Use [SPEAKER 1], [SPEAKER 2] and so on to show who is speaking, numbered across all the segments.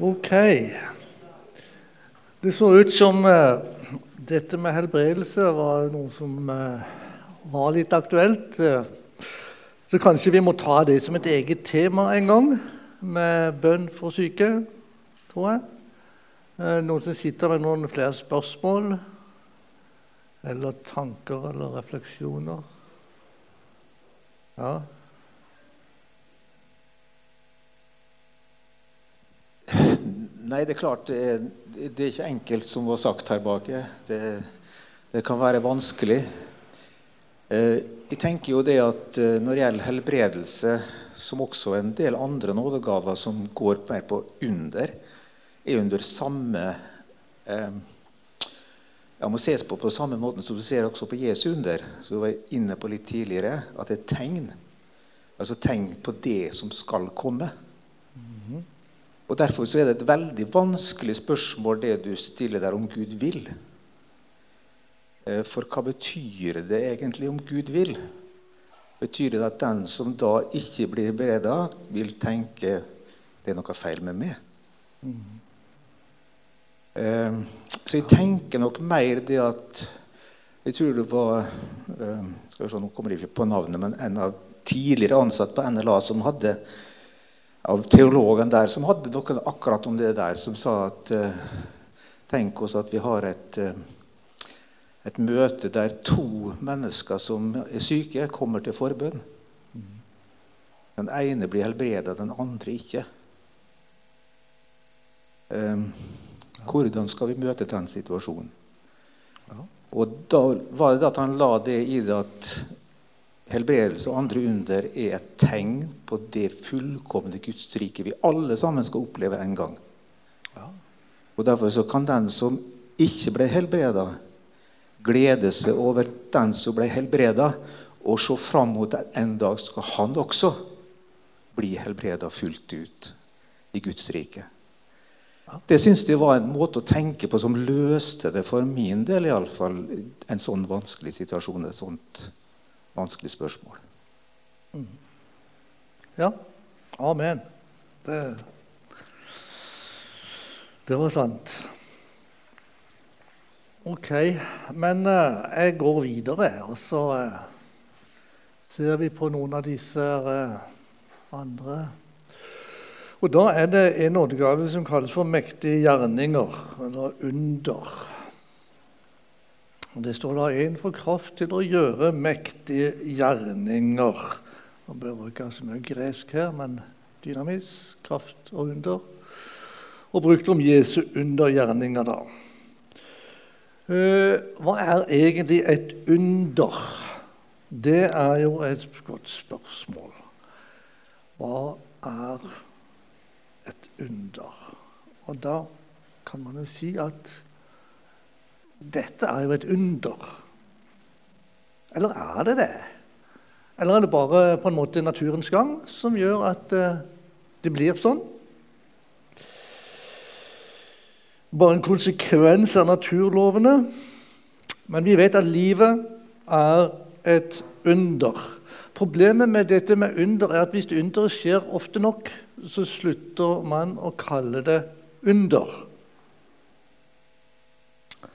[SPEAKER 1] Ok. Det så ut som uh, dette med helbredelse var noe som uh, var litt aktuelt. Så kanskje vi må ta det som et eget tema en gang, med bønn for syke, tror jeg. noen som sitter med noen flere spørsmål eller tanker eller refleksjoner? Ja.
[SPEAKER 2] Nei, det er klart det er, det er, ikke enkelt, som var sagt her bak. Det, det kan være vanskelig. Eh, jeg tenker jo det at eh, Når det gjelder helbredelse, som også en del andre nådegaver som går mer på under, er under samme Jeg ja, må ses på på samme måte som du ser også på Jesu under, som du var inne på litt tidligere, at det er tegn. Altså tegn på det som skal komme. Og Derfor så er det et veldig vanskelig spørsmål det du stiller der om Gud vil. Eh, for hva betyr det egentlig om Gud vil? Betyr det at den som da ikke blir bereda, vil tenke det er noe feil med meg? Mm. Så jeg tenker nok mer det at Jeg tror det var eh, skal vi se, Nå kommer jeg ikke på navnet, men en av tidligere ansatte på NLA som hadde av teologen der som hadde noe akkurat om det der, som sa at uh, Tenk oss at vi har et, uh, et møte der to mennesker som er syke, kommer til forbønn. Den ene blir helbreda, den andre ikke. Um, hvordan skal vi møte den situasjonen? Og da var det at han la det i det at helbredelse og andre under er et tegn på det fullkomne Guds rike vi alle sammen skal oppleve en gang. Ja. Og Derfor så kan den som ikke ble helbreda, glede seg over den som ble helbreda, og se fram mot at en dag skal han også bli helbreda fullt ut i Guds rike. Det syns jeg var en måte å tenke på som løste det for min del, i alle fall, en sånn vanskelig situasjon. et sånt vanskelig spørsmål.
[SPEAKER 1] Ja. Amen. Det, det var sant. Ok, men uh, jeg går videre, og så uh, ser vi på noen av disse uh, andre. Og Da er det en nådegave som kalles for mektige gjerninger, eller under. Det står da 'en får kraft til å gjøre mektige gjerninger'. Man bør bruke så mye gresk her, men dynamis, kraft og under. Og brukt om Jesu undergjerninger, da. Eh, hva er egentlig et under? Det er jo et godt spørsmål. Hva er et under? Og da kan man jo si at dette er jo et under. Eller er det det? Eller er det bare på en måte naturens gang som gjør at uh, det blir sånn? Bare en konsekvens av naturlovene. Men vi vet at livet er et under. Problemet med dette med under er at hvis underet skjer ofte nok, så slutter man å kalle det under. Eh,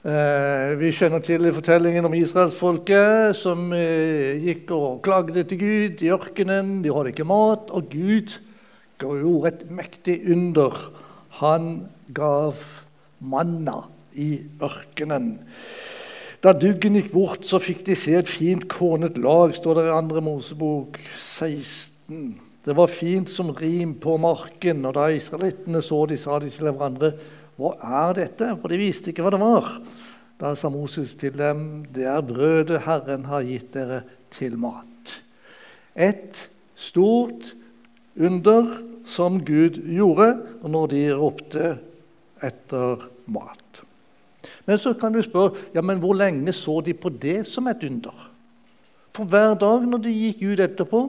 [SPEAKER 1] vi kjenner til fortellingen om israelsfolket som eh, gikk og klagde til Gud i ørkenen. De hadde ikke mat, og Gud gjorde et mektig under. Han gav manna i ørkenen. Da duggen gikk bort, så fikk de se et fint kornet lag, står det i 2. Mosebok 16. Det var fint som rim på marken, og da israelittene så de, sa de til hverandre hva er dette? For de visste ikke hva det var. Da sa Moses til dem, det er brødet Herren har gitt dere til mat. Et stort under som Gud gjorde når de ropte etter mat. Men så kan du spørre ja, men hvor lenge så de på det som et under. For hver dag når de gikk ut etterpå,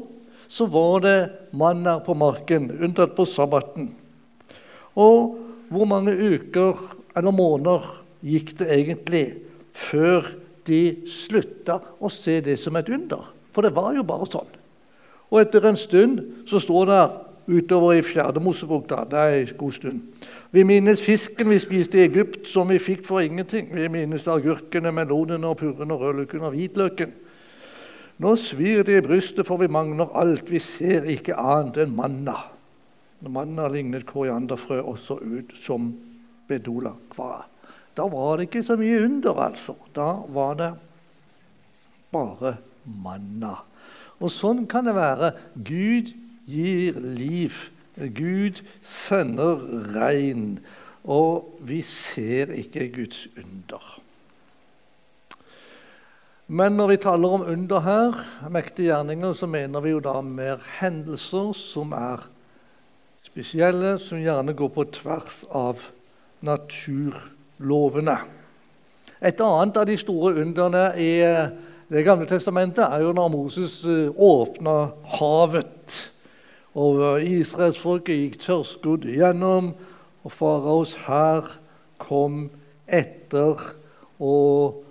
[SPEAKER 1] så var det manner på marken, unntatt på sabbaten. Og hvor mange uker eller måneder gikk det egentlig før de slutta å se det som et under? For det var jo bare sånn. Og etter en stund så står det utover i fjerde Mosebok. da, Det er en god stund. Vi minnes fisken vi spiste i Egypt, som vi fikk for ingenting. Vi minnes agurkene, melonene, og purrene, rødløken og hvitløken. Nå svir det i brystet, for vi mangler alt. Vi ser ikke annet enn manna. Manna lignet korianderfrø også ut som bedola-kva. Da var det ikke så mye under, altså. Da var det bare manna. Og sånn kan det være. Gud gir liv. Gud sender regn. Og vi ser ikke Guds under. Men når vi taler om under her, mektige gjerninger, så mener vi jo da mer hendelser som er spesielle, som gjerne går på tvers av naturlovene. Et annet av de store underne i Det gamle testamentet er jo når Moses eh, åpna havet. Og israelsfolket gikk tørrskodd igjennom, og faraos hær kom etter og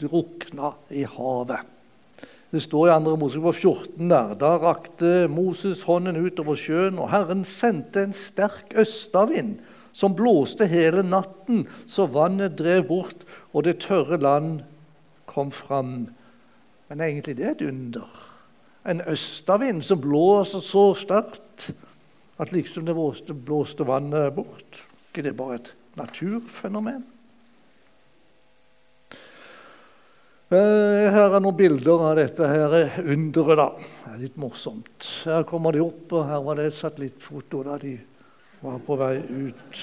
[SPEAKER 1] drukna i havet. Det står i 2. Mosebok 14 der. Da rakte Moses hånden utover sjøen, og Herren sendte en sterk østavind som blåste hele natten, så vannet drev bort, og det tørre land kom fram. Men egentlig det er et under. En østavind som blåser så sterkt at liksom det blåste, vannet bort. ikke det bare et naturfenomen? Eh, her er noen bilder av dette her underet. da. Det er litt morsomt. Her kommer de opp, og her var det et satellittfoto da de var på vei ut.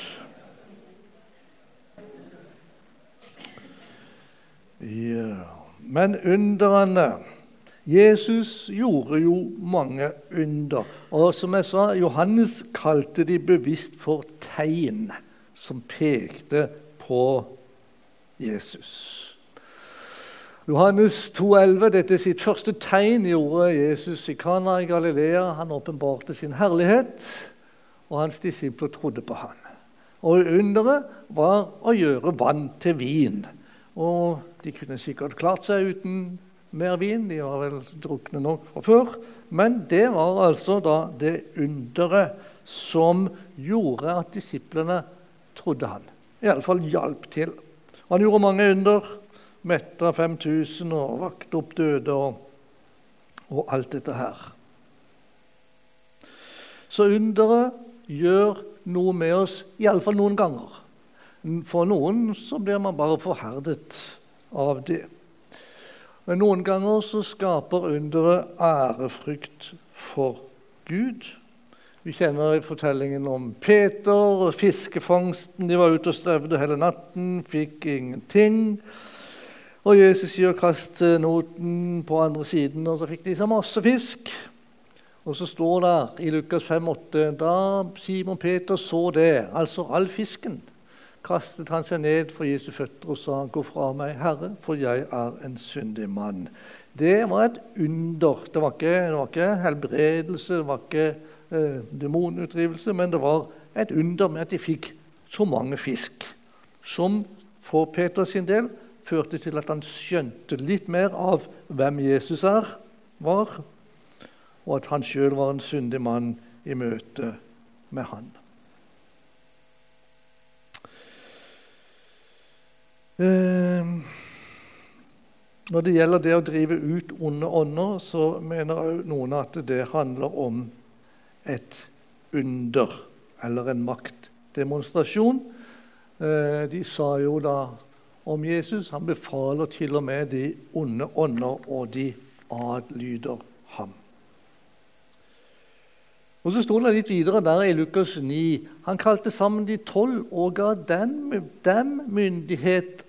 [SPEAKER 1] Ja. Men underne Jesus gjorde jo mange under. Og som jeg sa, Johannes kalte de bevisst for tegn som pekte på Jesus. Johannes 2,11, dette er sitt første tegn gjorde Jesus i Kana i Galilea. Han åpenbarte sin herlighet og hans disipler trodde på ham. Og Underet var å gjøre vann til vin. Og De kunne sikkert klart seg uten mer vin, de var vel drukne nok fra før. Men det var altså da det underet som gjorde at disiplene trodde han. Iallfall hjalp til. Han gjorde mange under. Metta 5000 og vakte opp døde og, og alt dette her. Så underet gjør noe med oss, iallfall noen ganger. For noen så blir man bare forherdet av det. Men noen ganger så skaper underet ærefrykt for Gud. Vi kjenner fortellingen om Peter og fiskefangsten. De var ute og strevde hele natten, fikk ingenting. Og Jesus sier 'kast noten på andre siden', og så fikk de så masse fisk. Og så står det i Lukas 5,8.: Da Simon Peter så det, altså all fisken, kastet han seg ned for Jesu føtter og sa, 'Gå fra meg, Herre, for jeg er en syndig mann.' Det var et under. Det var ikke, det var ikke helbredelse, det var ikke eh, demonutdrivelse, men det var et under med at de fikk så mange fisk, som for Peters sin del førte til at han skjønte litt mer av hvem Jesus er, var, og at han sjøl var en syndig mann i møte med han. Eh, når det gjelder det å drive ut onde ånder, så mener noen at det handler om et under eller en maktdemonstrasjon. Eh, de sa jo da om Jesus han befaler til og med de onde ånder, og de adlyder ham. Og Så står det litt videre der i Lukas 9. Han kalte sammen de tolv og ga dem, dem myndighet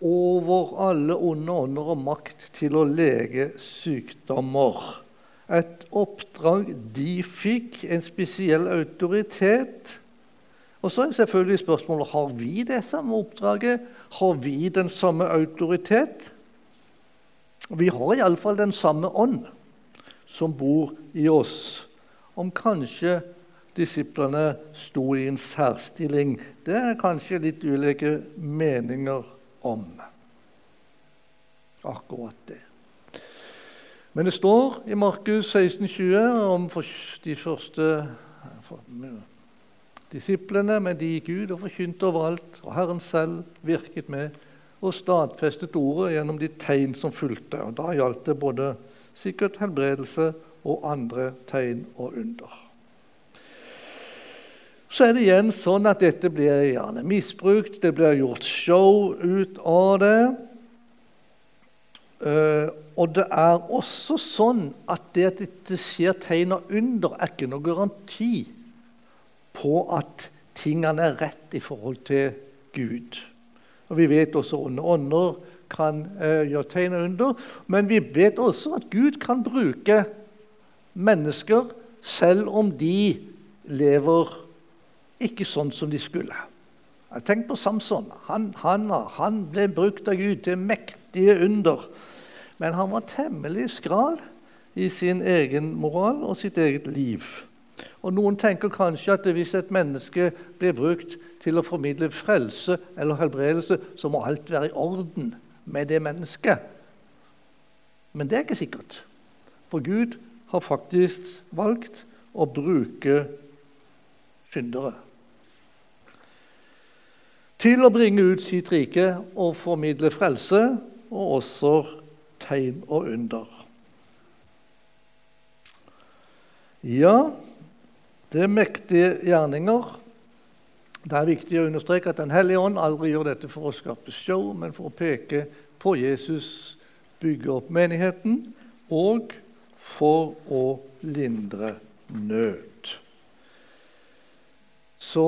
[SPEAKER 1] over alle onde ånder og makt til å lege sykdommer. Et oppdrag de fikk, en spesiell autoritet. Og så er selvfølgelig spørsmålet har vi det samme oppdraget. Har vi den samme autoritet? Vi har iallfall den samme ånd som bor i oss om kanskje disiplene sto i en særstilling. Det er kanskje litt ulike meninger om akkurat det. Men det står i Markus 16,20 om de første Disiplene men de gikk ut og forkynte overalt, og Herren selv virket med og stadfestet ordet gjennom de tegn som fulgte. Og Da gjaldt det både sikkert helbredelse og andre tegn og under. Så er det igjen sånn at dette blir gjerne misbrukt. Det blir gjort show ut av det. Uh, og det er også sånn at det at det skjer tegn og under, er ikke noe garanti på at tingene er rett i forhold til Gud. Og Vi vet også at ånder kan eh, gjøre tegn under, men vi vet også at Gud kan bruke mennesker selv om de lever ikke sånn som de skulle. Tenk på Samson. Han, han, han, ble brukt av Gud til mektige under. Men han var temmelig skral i sin egen moral og sitt eget liv. Og Noen tenker kanskje at hvis et menneske blir brukt til å formidle frelse eller helbredelse, så må alt være i orden med det mennesket. Men det er ikke sikkert. For Gud har faktisk valgt å bruke syndere til å bringe ut sitt rike og formidle frelse, og også tegn og under. Ja, det er mektige gjerninger. Det er viktig å understreke at Den hellige ånd aldri gjør dette for å skape show, men for å peke på Jesus, bygge opp menigheten og for å lindre nød. Så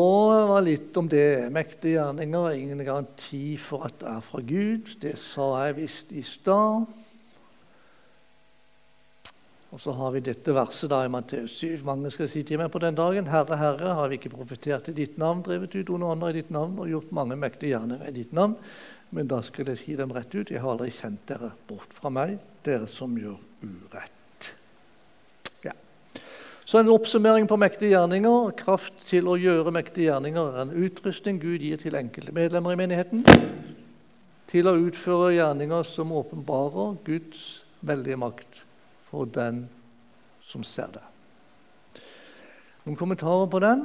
[SPEAKER 1] var litt om det. Mektige gjerninger er ingen garanti for at det er fra Gud. Det sa jeg visst i stad. Og så har vi dette verset da i Matteus 7. Mange skal si til meg på den dagen, Herre, Herre, har vi ikke profetert i ditt navn, drevet ut onde ånder i ditt navn og gjort mange mektige gjerninger i ditt navn? Men da skal jeg si dem rett ut, jeg har aldri kjent dere bort fra meg, dere som gjør urett. Så en oppsummering på mektige gjerninger. Kraft til å gjøre mektige gjerninger er en utrustning Gud gir til enkelte medlemmer i menigheten til å utføre gjerninger som åpenbarer Guds veldige makt for den som ser det. Noen kommentarer på den?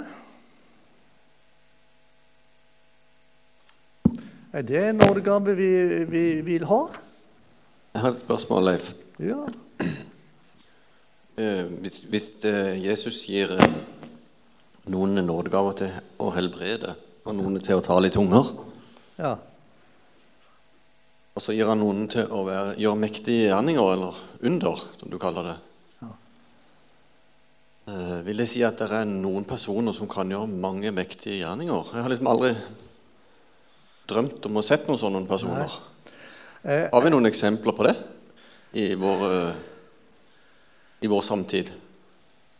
[SPEAKER 1] Er det en nådegave vi, vi vil ha?
[SPEAKER 3] Jeg har et spørsmål, Leif.
[SPEAKER 1] Ja.
[SPEAKER 3] Eh, hvis, hvis eh, Jesus gir eh, noen nådegaver til å helbrede, og noen til å tale i tunger
[SPEAKER 1] ja.
[SPEAKER 3] Og så gir han noen til å være, gjøre mektige gjerninger, eller under, som du kaller det. Ja. vil jeg si at det er noen personer som kan gjøre mange mektige gjerninger? Jeg har liksom aldri drømt om å sett noen sånne personer. Har vi noen eksempler på det i vår i vår samtid?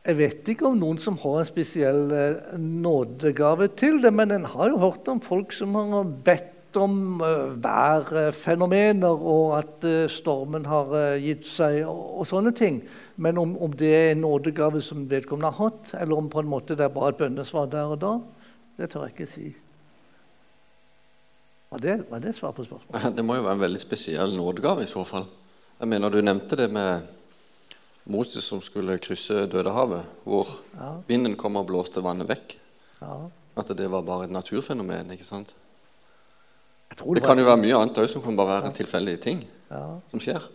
[SPEAKER 1] Jeg vet ikke om noen som har en spesiell eh, nådegave til det, men en har jo hørt om folk som har bedt om uh, værfenomener, og at uh, stormen har uh, gitt seg, og, og, sånne ting. Men om, om, det er en nådegave som vedkommende har hatt, eller om på en måte det er bare et bønnesvar der og da, det tør jeg ikke si. Var det, var det svar på spørsmålet?
[SPEAKER 3] Det må jo være en veldig spesiell nådegave i så fall. Jeg mener, Du nevnte det med Moses som skulle krysse Dødehavet, hvor ja. vinden kom og blåste vannet vekk. Ja. At det var bare et naturfenomen. ikke sant? Det, det, kan jo være mye annet òg som kan bare være ja. tilfeldige ting som skjer.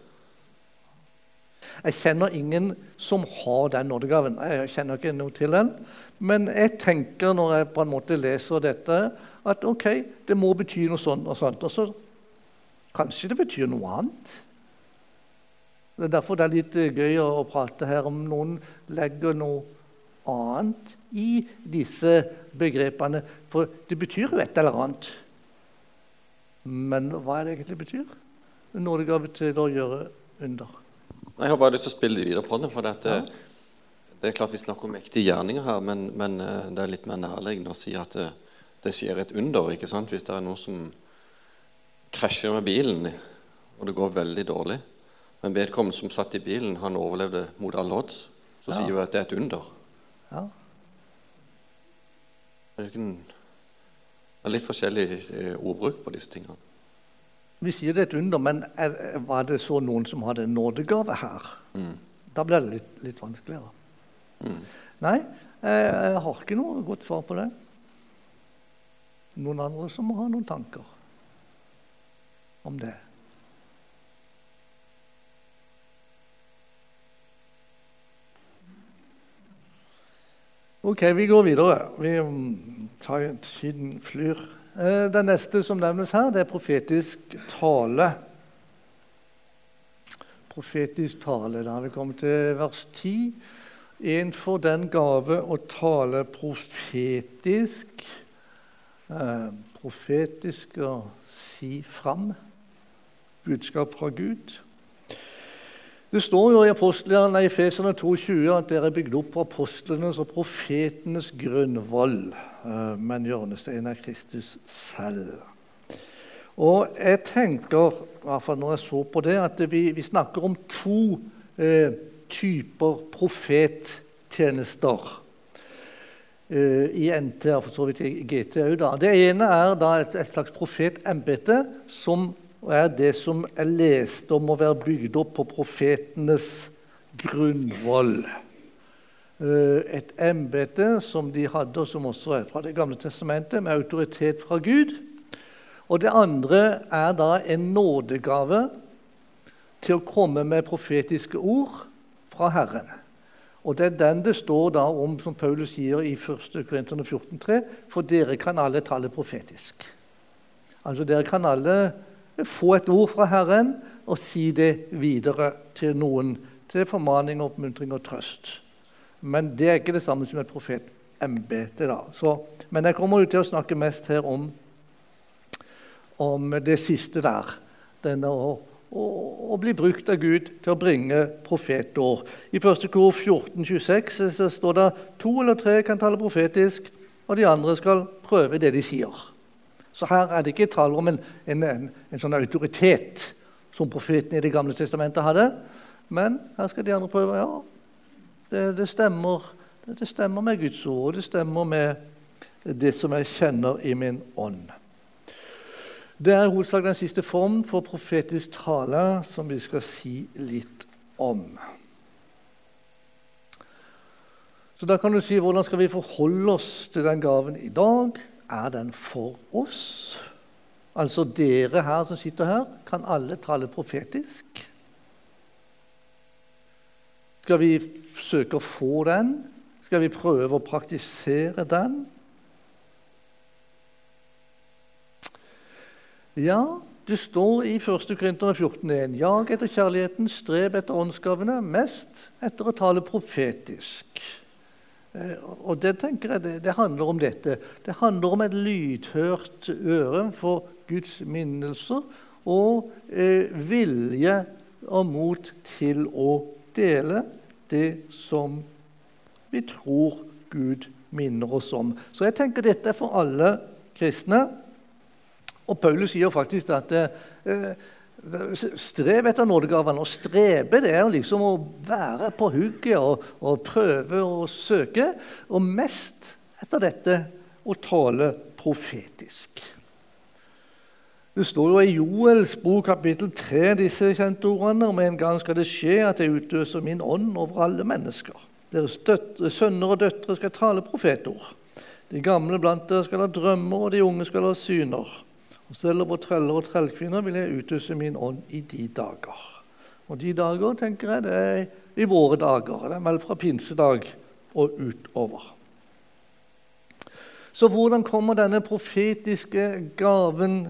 [SPEAKER 1] Jeg kjenner ingen som har den nådegaven. Jeg kjenner ikke noe til den. Men jeg tenker når jeg på en måte leser dette, at ok, det må bety noe sånt og sånt. Og så kanskje det betyr noe annet. Det er derfor det er litt gøy å prate her om noen legger noe annet i disse begrepene. For det betyr jo et eller annet. Men hva er det egentlig betyr? Nådegave til å gjøre under.
[SPEAKER 3] Jeg har bare lyst til å spille videre på det. for det, ja. det er klart Vi snakker om mektige gjerninger her, men, men, eh, det er litt mer nærliggende å si at det, det skjer et under. ikke sant? Hvis det er noe som krasjer med bilen, og det går veldig dårlig men vedkommende som satt i bilen, han overlevde mot alle odds. Så ja. sier vi at det er et under. Ja. Det er litt forskjellig eh, ordbruk på disse tingene.
[SPEAKER 1] Vi sier det er et under, men er, var det så noen som hadde en nådegave her? Mm. Da blir det litt, litt vanskeligere. Mm. Nei, Jeg, har ikke noe godt svar på det. Noen andre som må ha noen tanker om det. Ok, vi går videre. Vi mm, tar Tiden flyr. Den det neste som nevnes her, det er profetisk tale. Profetisk tale. Da har vi kommet til vers 10. En får den gave å tale profetisk. Eh, profetisk å si fram budskap fra Gud. Det står jo i apostlene i Feserne 2,20 at dere er bygd opp på apostlenes og profetenes grunnvoll, eh, men hjørnesteinen er Kristus selv. Og jeg tenker, i hvert fall når jeg så på det, at vi, vi snakker om to eh, typer profettjenester eh, i NT, for så vidt i GT òg. Det ene er et, et slags profetembete som og er det som er lest om å være bygd opp på profetenes grunnvoll. Eh, et embete som de hadde, og som også er fra Det gamle testamentet, med autoritet fra Gud. Og det andre er da en nådegave til å komme med profetiske ord fra Herren. Og Det er den det står da om, som Paulus sier i 1. Korinterne 14,3.: For dere kan alle tale profetisk. Altså Dere kan alle få et ord fra Herren og si det videre til noen. Til formaning, oppmuntring og trøst. Men det er ikke det samme som et profetembete. Men jeg kommer jo til å snakke mest her om, om det siste der. Denne å, å, å, bli brukt av Gud til å bringe profetår. I 1. kor 1426 så står det to eller tre kan tale profetisk, og de andre skal prøve det de sier. Så her er det ikke tale om en, en, en, en sånn autoritet som profeten i Det gamle testamentet hadde. Men her skal de andre prøve. Ja, det, det, stemmer, det stemmer med Guds ord, det stemmer med det som jeg kjenner i min ånd. Det er i hovedsak den siste form for profetisk tale som vi skal si litt om. Så da kan du si hvordan skal vi forholde oss til den gaven i dag? Er den for oss? Altså dere her som sitter her, kan alle tale profetisk? Skal vi søke å få den? Skal vi prøve å praktisere den? Ja, det står i 1. Korinterne 14,1.: Jag etter kjærligheten, streb etter åndsgavene, mest etter å tale profetisk. Eh, og det tenker jeg, det, handler om dette. Det handler om et lydhørt øre for Guds minnelser og eh, vilje og mot til å dele det som vi tror Gud minner oss om. Så jeg tenker dette er for alle kristne. Og Paulus sier faktisk at eh, Strev etter nådegavene. Å strebe det er liksom å være på hugget og, og, prøve å søke. Og mest etter dette å tale profetisk. Det står jo i Joels bok kapittel 3 disse kjente ordene om en gang skal det skje at jeg utøser min ånd over alle mennesker. Deres døtre, sønner og døtre skal tale profetord. De gamle blant dere skal ha drømmer, og de unge skal ha syner. Selv over treller og trellkvinner vil jeg utøse min ånd i de dager. Og de dager tenker jeg, det er i våre dager. Det er vel fra pinsedag og utover. Så hvordan kommer denne profetiske gaven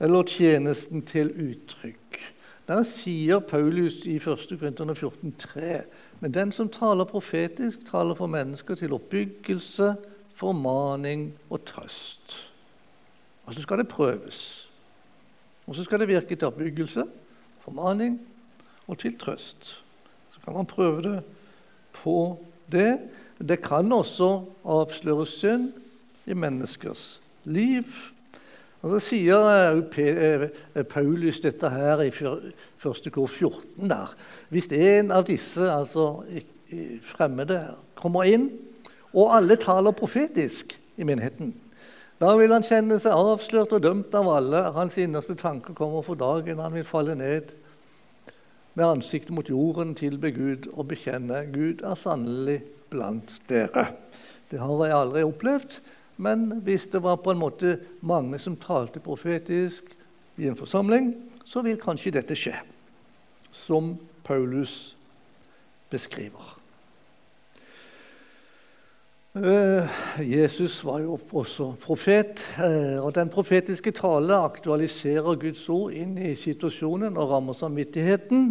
[SPEAKER 1] eller tjenesten til uttrykk? Der sier Paulus i 1. Korinterne 14,3.: Men den som taler profetisk, taler for mennesker til oppbyggelse, formaning og trøst. Og så skal det prøves. Og så skal det virke til oppbyggelse, formaning og til trøst. Så kan man prøve det på det. Det kan også avsløre synd i menneskers liv. Og Så sier eh, eh, Paulus dette her i 1. kor 14. der. Hvis en av disse altså, fremmede kommer inn, og alle taler profetisk i menigheten da vil han kjenne seg avslørt og dømt av alle. Hans innerste tanker kommer for dagen. Han vil falle ned med ansiktet mot jorden, tilbe Gud og bekjenne Gud er sannelig blant dere. Det har jeg aldri opplevd, men hvis det var på en måte mange som talte profetisk i en forsamling, så vil kanskje dette skje, som Paulus beskriver. Eh, Jesus var jo også profet, eh, og den profetiske tale aktualiserer Guds ord inn i situasjonen og rammer samvittigheten.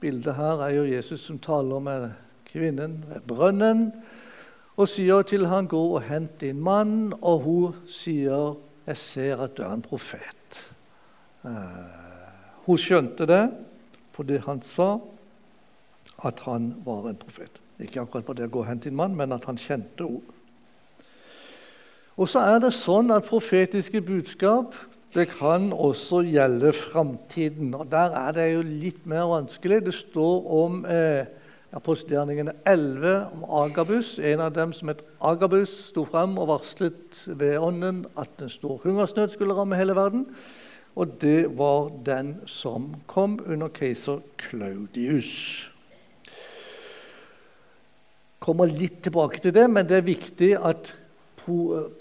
[SPEAKER 1] Bildet her er jo Jesus som taler med kvinnen ved brønnen og sier til han, 'Gå og hent din mann', og hun sier, 'Jeg ser at du er en profet'. Eh, hun skjønte det det han sa, at han var en profet. Ikke akkurat på det å gå og hente en mann, men at han kjente ord. Og så er det sånn at profetiske budskap det kan også gjelde framtiden. Og der er det jo litt mer vanskelig. Det står om eh, apostelgjerningene 11 om Agabus. En av dem som het Agabus, sto fram og varslet ved ånden at en stor hungersnød skulle ramme hele verden. Og det var den som kom under keiser Claudius. Kommer litt tilbake til det, men det er viktig at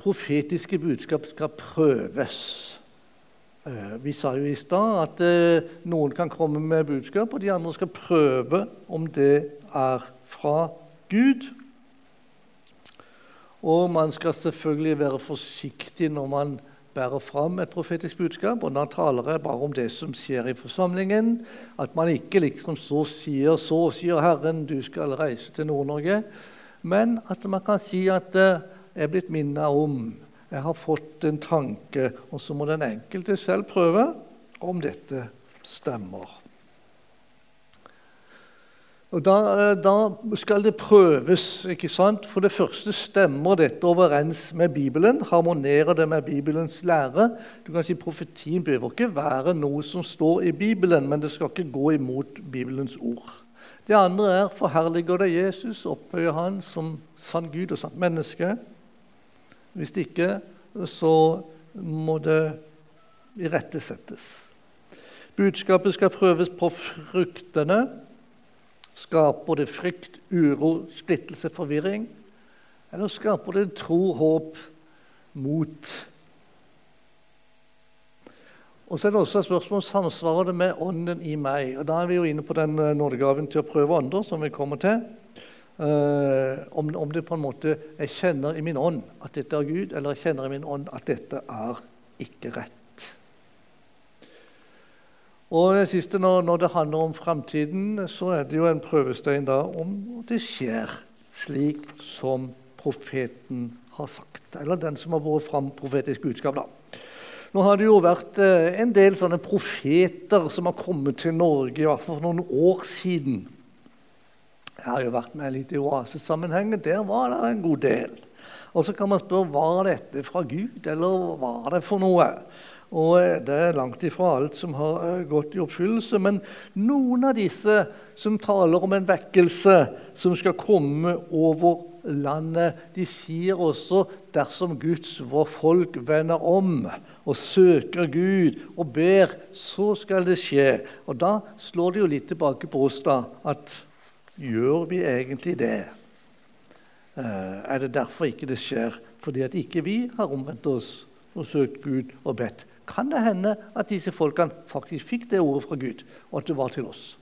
[SPEAKER 1] profetiske budskap skal prøves. Eh, vi sa jo i stad at eh, noen kan komme med budskap, og de andre skal prøve om det er fra Gud. Og man skal selvfølgelig være forsiktig når man bærer fram et profetisk budskap. Og da taler jeg bare om det som skjer i forsamlingen. At man ikke liksom så sier så sier Herren, du skal reise til Nord-Norge. Men at man kan si at eh, jeg er blitt minnet om jeg har fått en tanke, og så må den enkelte selv prøve om dette stemmer. Og da, eh, da, skal det prøves. ikke sant? For det første stemmer dette overens med Bibelen. Harmonerer det med Bibelens lære? Du kan si Profetien behøver ikke være noe som står i Bibelen, men det skal ikke gå imot Bibelens ord. Det andre er forherliger det Jesus, opphøyer han som sann Gud og sant menneske. Hvis det ikke så må det irettesettes. Budskapet skal prøves på fruktene. Skaper det frykt, uro, splittelse, forvirring? Eller skaper det tro, håp, mot? Og så er det også et spørsmål om samsvarer det med ånden i meg. Og Da er vi jo inne på den eh, nådegaven til å prøve andre, som vi kommer til. Uh, om, det på en måte jeg kjenner i min ånd at dette er Gud, eller jeg kjenner i min ånd at dette er ikke rett. Og det siste, når, når det handler om framtiden, så er det jo en prøvestein da om det skjer slik som profeten har sagt. Eller den som har vært fram profetisk budskap. da. Nå har det jo vært uh, en del sånne profeter som har kommet til Norge i hvert fall for noen år siden. Jeg har jo vært med litt i oasesammenhengen. Der var det en god del. Og så kan man spørre var dette fra Gud, eller var det for noe? Og eh, Det er langt ifra alt som har eh, gått i oppfyllelse. Men noen av disse som taler om en vekkelse som skal komme over landet, de sier også dersom Guds vår folk vender om og søker Gud og ber, så skal det skje. Og Da slår det jo litt tilbake på oss da, at Gjør vi egentlig det? Eh, er det derfor ikke det skjer? Fordi at ikke vi har omvendt oss og søkt Gud og bedt? Kan det hende at disse folkene faktisk fikk det ordet fra Gud, og at det var til oss?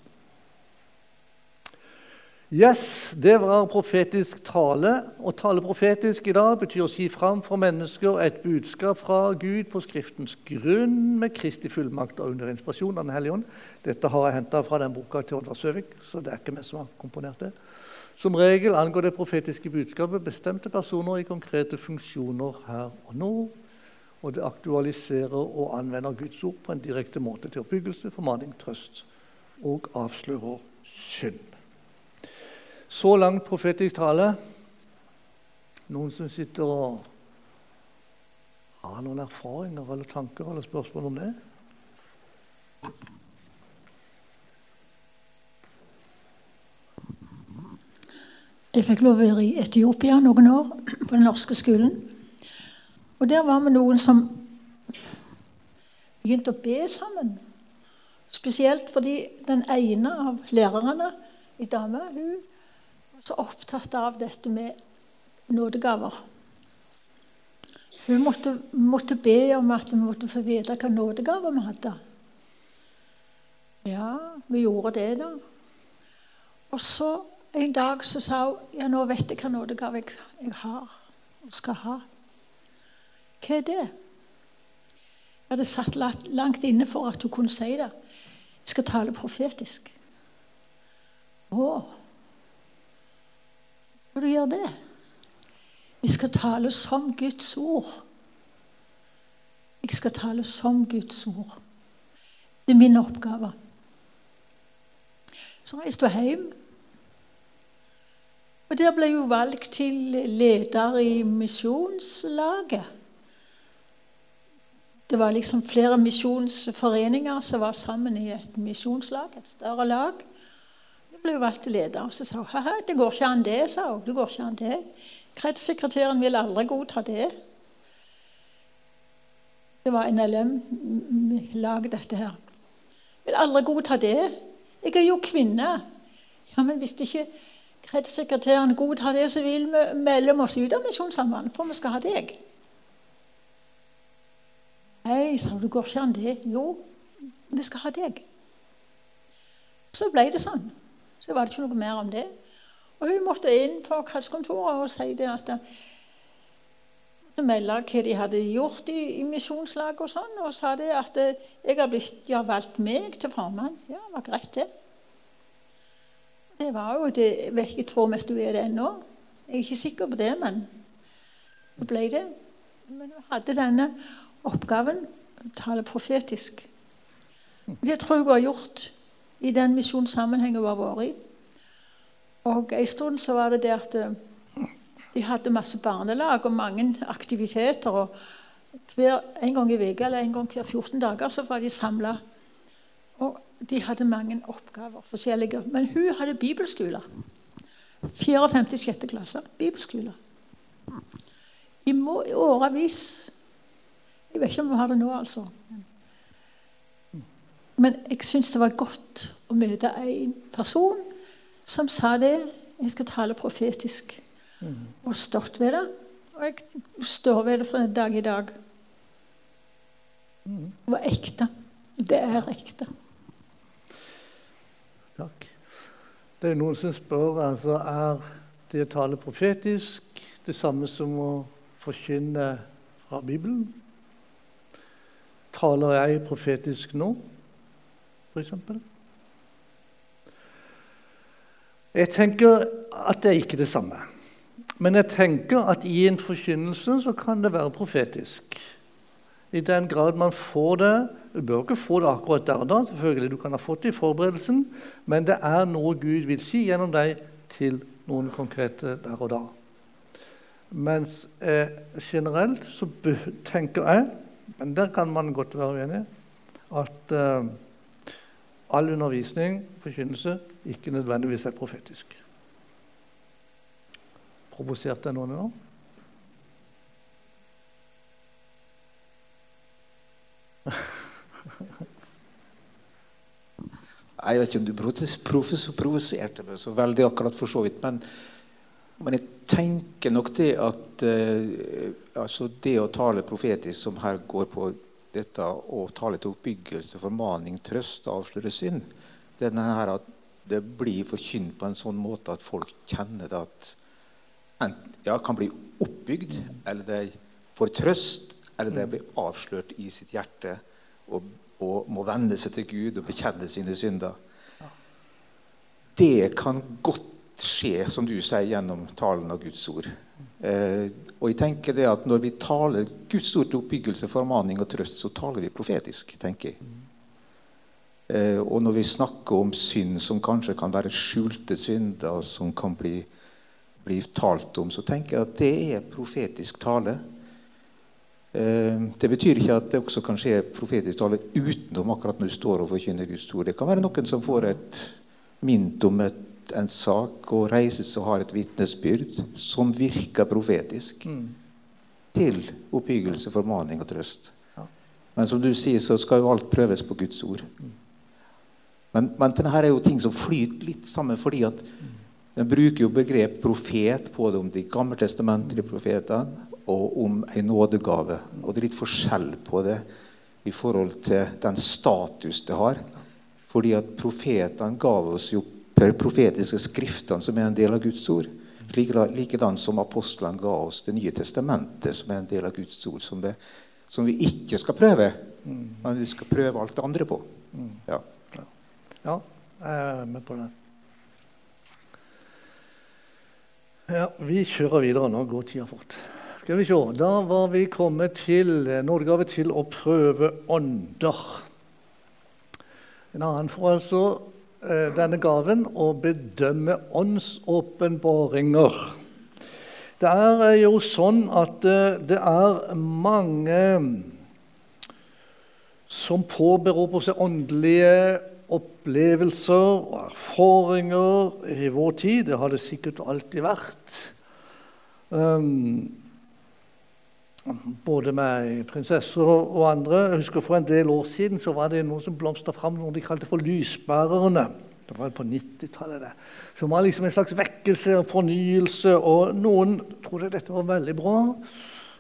[SPEAKER 1] Yes, Det var profetisk tale. Å tale profetisk i dag betyr å si fram for mennesker et budskap fra Gud på Skriftens grunn med Kristi fullmakt og under inspirasjon av Den hellige ånd. Dette har jeg henta fra den boka til Oddvar Søvik, så det er ikke vi som har komponert det. Som regel angår det profetiske budskapet bestemte personer i konkrete funksjoner her og nå. Og det aktualiserer og anvender Guds ord på en direkte måte til oppbyggelse, formaning, trøst og avslører synd. Så langt profetisk tale. Noen som sitter og har noen erfaringer eller tanker eller spørsmål om det?
[SPEAKER 4] Jeg fikk lov å være i Etiopia noen år, på den norske skolen. Og der var vi noen som begynte å be sammen. Spesielt fordi den ene av lærerne, ei dame, hun var så opptatt av dette med nådegaver. Hun måtte, måtte be om at vi måtte få vite hva nådegaver vi hadde. Ja, vi gjorde det, da. Og så en dag så sa hun ja, nå vet jeg hva nådegave jeg, jeg har og skal ha. Hva er det? Jeg hadde satt langt inne for at hun kunne si det. Jeg skal tale profetisk. Å, skal du gjøre det? Vi skal tale som Guds ord. Jeg skal tale som Guds ord. Det er min oppgave. Så reiste hun hjem. Og Der ble hun valgt til leder i misjonslaget. Det var liksom flere misjonsforeninger som var sammen i et misjonslag, et større lag. Jeg ble valgt til leder. Og så sa hun det går ikke an det. sa hun. Det går ikke an det. Kretssekretæren vil aldri godta det. Det var NLM-lag, dette her. Vil aldri godta det. Jeg er jo kvinne. Ja, Men hvis ikke kretssekretæren godtar det, så vil vi melde oss ut av Misjonssambandet, for vi skal ha deg. Nei, sa du, går ikke an det? Jo, vi skal ha deg. Så ble det sånn. Så var det ikke noe mer om det. Og hun måtte inn på kretskontoret og si det at melde hva de hadde gjort i, i misjonslaget og sånn, og sa det at jeg har blitt, de har valgt meg til formann. Ja, det var greit, det. Det var jo det Jeg tror mest du er det ennå. Jeg er ikke sikker på det, men det ble det. Men hun hadde denne oppgaven tale profetisk. Det tror jeg hun har gjort i den misjonssammenhengen hun har vært i. Og En stund så var det det at eh, de hadde masse barnelag og mange aktiviteter. og hver, En gang i uka eller en gang hver 14 dager så var de samla. Og de hadde mange oppgaver forskjellige. Men hun hadde bibelskoler. 54. 6. klasse. Bibelskoler. I årevis. Jeg vet ikke om hun har det nå, altså. Men jeg syns det var godt å møte en person som sa det. Jeg skal tale profetisk. Og stått ved det. Og jeg står ved det fra dag i dag. Det var ekte. Det er ekte.
[SPEAKER 1] Takk. Det er noen som spør altså, er det å tale profetisk det samme som å forkynne fra Bibelen. Taler jeg profetisk nå, f.eks.? Jeg tenker at det er ikke det samme. Men jeg tenker at i en forkynnelse så kan det være profetisk. I den grad man får det Du bør ikke få det akkurat der og da, selvfølgelig, du kan ha fått det i forberedelsen, men det er noe Gud vil si gjennom deg til noen konkrete der og da. Mens eh, generelt så tenker jeg, men der kan man godt være uenig, at uh, all undervisning, forkynnelse, ikke nødvendigvis er profetisk. Provoserte jeg noen nå?
[SPEAKER 2] Jeg vet ikke om du provoserte meg så veldig akkurat for så vidt, men, men jeg tenker nok det at eh, altså det å tale profetisk, som her går på dette å tale til oppbyggelse, formaning, trøst, avsløre synd denne her at Det blir forkynt på en sånn måte at folk kjenner det at enten, ja, kan bli oppbygd, eller de får trøst, eller de blir avslørt i sitt hjerte og, og, må vende seg til Gud og bekjenne sine synder. Det kan godt skje, som du sier, gjennom talen av Guds ord. Eh, og jeg tenker det at Når vi taler Guds ord til oppbyggelse, formaning og trøst, så taler vi profetisk. tenker jeg. Eh, og når vi snakker om synd som kanskje kan være skjulte synder, som kan bli, bli talt om, så tenker jeg at det er profetisk tale. Eh, det betyr ikke at det også kan skje profetisk tale utenom akkurat når du står og forkynner Guds ord. Det kan være noen som får et mint om et, en sak og reises og har et vitnesbyrd som virker profetisk. Mm. Til oppbyggelse, formaning og trøst. Ja. Men som du sier, så skal jo alt prøves på Guds ord. Mm. Men, men her er jo ting som flyter litt sammen, fordi at Den bruker jo begrep profet både om de gammeltestamentlige profetene og om en nådegave. Og det er litt forskjell på det i forhold til den status det har. Fordi at profetene gav oss jo profetiske skriftene, som er en del av Guds ord. Likedan som apostlene ga oss Det nye testamentet, som er en del av Guds ord. Som, det, som vi ikke skal prøve, men vi skal prøve alt det andre på. Ja,
[SPEAKER 1] ja jeg er med på det. Ja, Vi kjører videre. Nå går tida fort. Skal vi se. Da var vi kommet til nådegave til å prøve ånder. En annen får altså denne gaven å bedømme åndsåpenbaringer. Det er eh, jo sånn at det er mange som påberoper seg åndelige opplevelser og erfaringer i vår tid. Det har det sikkert alltid vært. Um, både med prinsesser og andre. Jeg husker For en del år siden så var det noe som blomstra fram, noe de kalte for lysbærerne. Det var på 90-tallet. Som var liksom en slags vekkelse og fornyelse. Og noen trodde dette var veldig bra.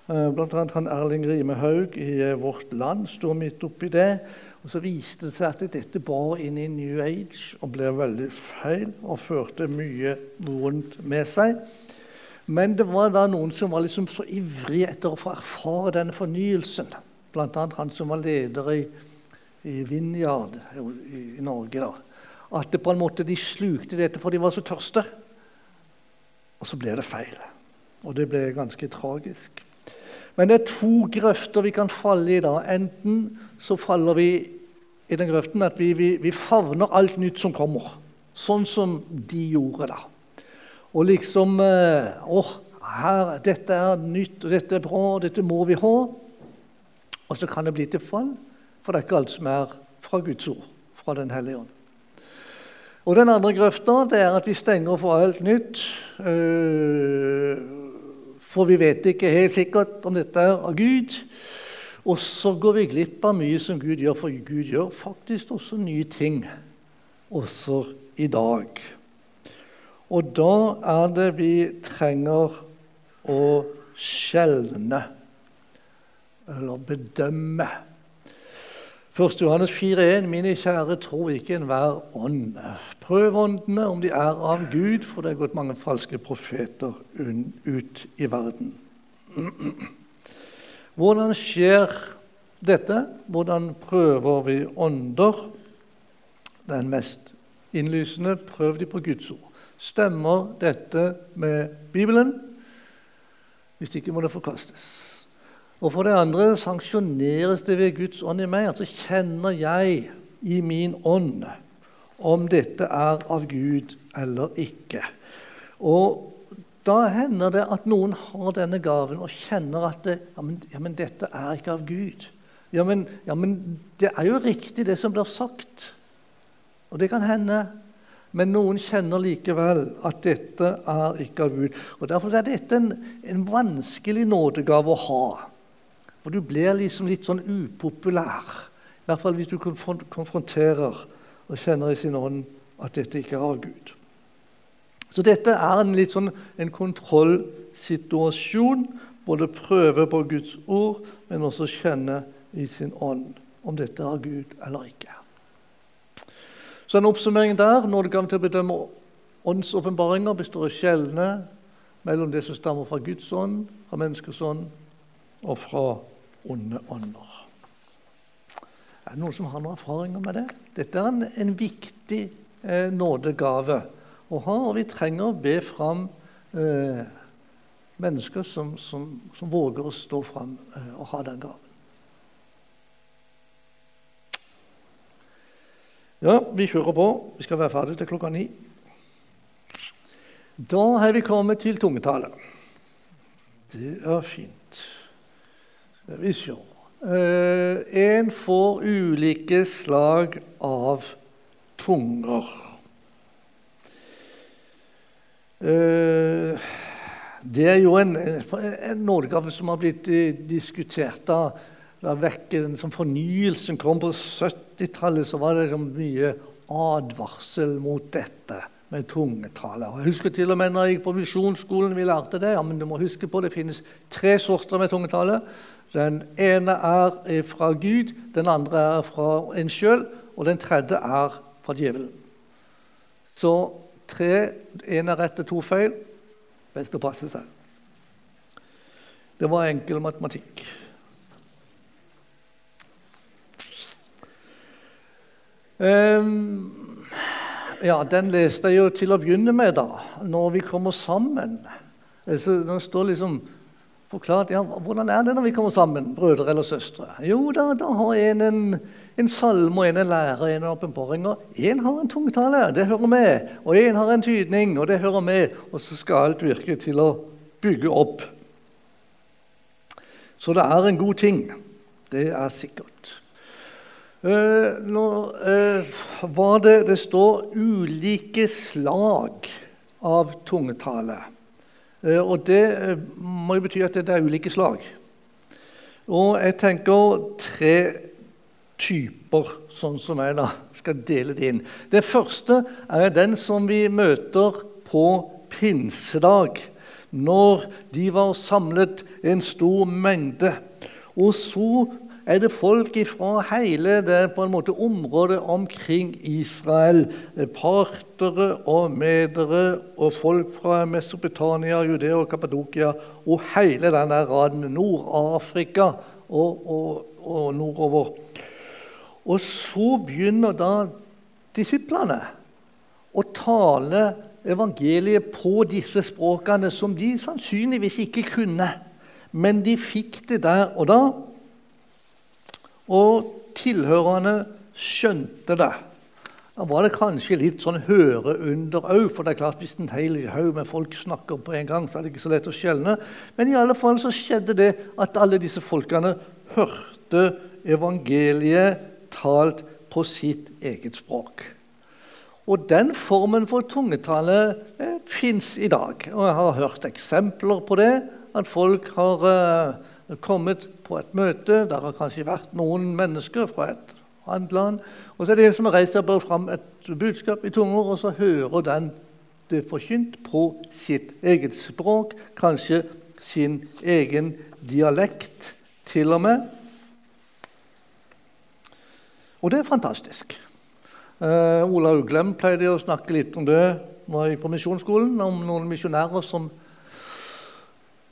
[SPEAKER 1] Eh, annet han Erling Rimehaug i eh, Vårt Land står midt oppi det. Og Så viste det seg at dette bar inn i New Age og ble veldig feil og førte mye vondt med seg. Men det var da noen som var liksom så ivrige etter å få erfare denne fornyelsen. Bl.a. han som var leder i, i Vinjard i, i, Norge. da. At det på en måte de slukte dette, for de var så tørste. Og så ble det feil. Og det ble ganske tragisk. Men det er to grøfter vi kan falle i da. Enten så faller vi i den grøften at vi, vi, vi favner alt nytt som kommer. Sånn som de gjorde da. Og liksom eh, åh, her, dette er nytt, og dette er bra, og dette må vi ha. Og så kan det bli til fall, for det er ikke alt som er fra Guds ord, fra Den hellige ånd. Og Den andre grøfta det er at vi stenger for alt nytt. Eh, for vi vet ikke helt sikkert om dette er av Gud. Og så går vi glipp av mye som Gud gjør, for Gud gjør faktisk også nye ting, også i dag. Og da er det vi trenger å skjelne, eller bedømme. 1. Johannes 4,1.: Mine kjære, tro ikke enhver ånd. Prøv åndene om de er av Gud, for det er gått mange falske profeter ut i verden. Hvordan skjer dette? Hvordan prøver vi ånder? Den mest innlysende prøv de på Guds ord. Stemmer dette med Bibelen? Hvis ikke må det forkastes. Og for det andre sanksjoneres det ved Guds ånd i meg. Altså kjenner jeg i min ånd om dette er av Gud eller ikke. Og da hender det at noen har denne gaven og kjenner at det, ja, men, ja, men dette er ikke av Gud. Ja men, ja, men det er jo riktig, det som blir sagt. Og det kan hende men noen kjenner likevel at dette er ikke av Gud. Og Derfor er dette en, en vanskelig nådegave å ha. For du blir liksom litt sånn upopulær. I hvert fall hvis du konfronterer og kjenner i sin ånd at dette ikke er av Gud. Så dette er en litt sånn en kontrollsituasjon. Både prøve på Guds ord, men også kjenne i sin ånd om dette er av Gud eller ikke. Så en oppsummering der nådegaven til å bedømme åndsåpenbaringer består av skjelne mellom det som stammer fra Guds ånd, fra menneskers ånd og fra onde ånder. Er det noen som har noen erfaringer med det? Dette er en, en viktig eh, nådegave å ha, og vi trenger å be fram eh, mennesker som, som, som, våger å stå fram eh, og ha den gaven. Ja, vi kjører på. Vi skal være ferdig til klokka ni. Da har vi kommet til tungetallet. Det er fint. Skal vi se uh, En får ulike slag av tunger. Uh, det er jo en, en nådegave som har blitt uh, diskutert. da la vekk en sånn Fornyelsen kom på 70-tallet, så var det liksom mye advarsel mot dette. med tungetale. Og Jeg husker til og med når jeg gikk på misjonsskolen, vi lærte det. ja, men du må huske på Det finnes tre sorter med tungetale. Den ene er fra Gud, den andre er fra en sjøl, og den tredje er fra djevelen. Så tre, én er rett og to feil. Best å passe seg. Det var enkel matematikk. Um, ja, den leste jeg jo til å begynne med, da. Når vi kommer sammen. Så det står liksom forklart ja, hvordan er det når vi kommer sammen, brødre eller søstre. Jo, da, da har en en, en salme, en en lære, en åpenbaring. En har en tungtale, det hører med. Og en har en tydning, og det hører med. Og så skal alt virke til å bygge opp. Så det er en god ting. Det er sikkert. Uh, nå uh, var det Det står ulike slag av tungetale. Uh, og det må jo bety at det er ulike slag. Og jeg tenker tre typer, sånn som jeg da skal dele det inn. Det første er den som vi møter på pinsedag, når de var samlet en stor mengde. Og så er det folk fra hele det på en måte området omkring Israel. Partere og medere og folk fra Mesopotamia, Judea og Kappadokia og hele denne raden. Nord-Afrika og, og, og, nordover. Og så begynner da disiplene å tale evangeliet på disse språkene som de sannsynligvis ikke kunne. Men de fikk det der og da. Og tilhørerne skjønte det. Da var det kanskje litt sånn høreunder òg, for det er klart hvis en hel haug med folk snakker på en gang, så er det ikke så lett å skjelne. Men i alle fall så skjedde det at alle disse folkene hørte evangeliet talt på sitt eget språk. Og den formen for tungetale eh, fins i dag. Og jeg har hørt eksempler på det. At folk har eh, kommet på et møte. Der har kanskje vært noen mennesker fra et annet land. Og så er det en som har reist seg fram et budskap i tunger, og så hører den det forkynt på sitt eget språk, kanskje sin egen dialekt til og med. Og det er fantastisk. Uh, Ola Uglem pleide å snakke litt om det når jeg gikk på misjonsskolen, om noen misjonærer som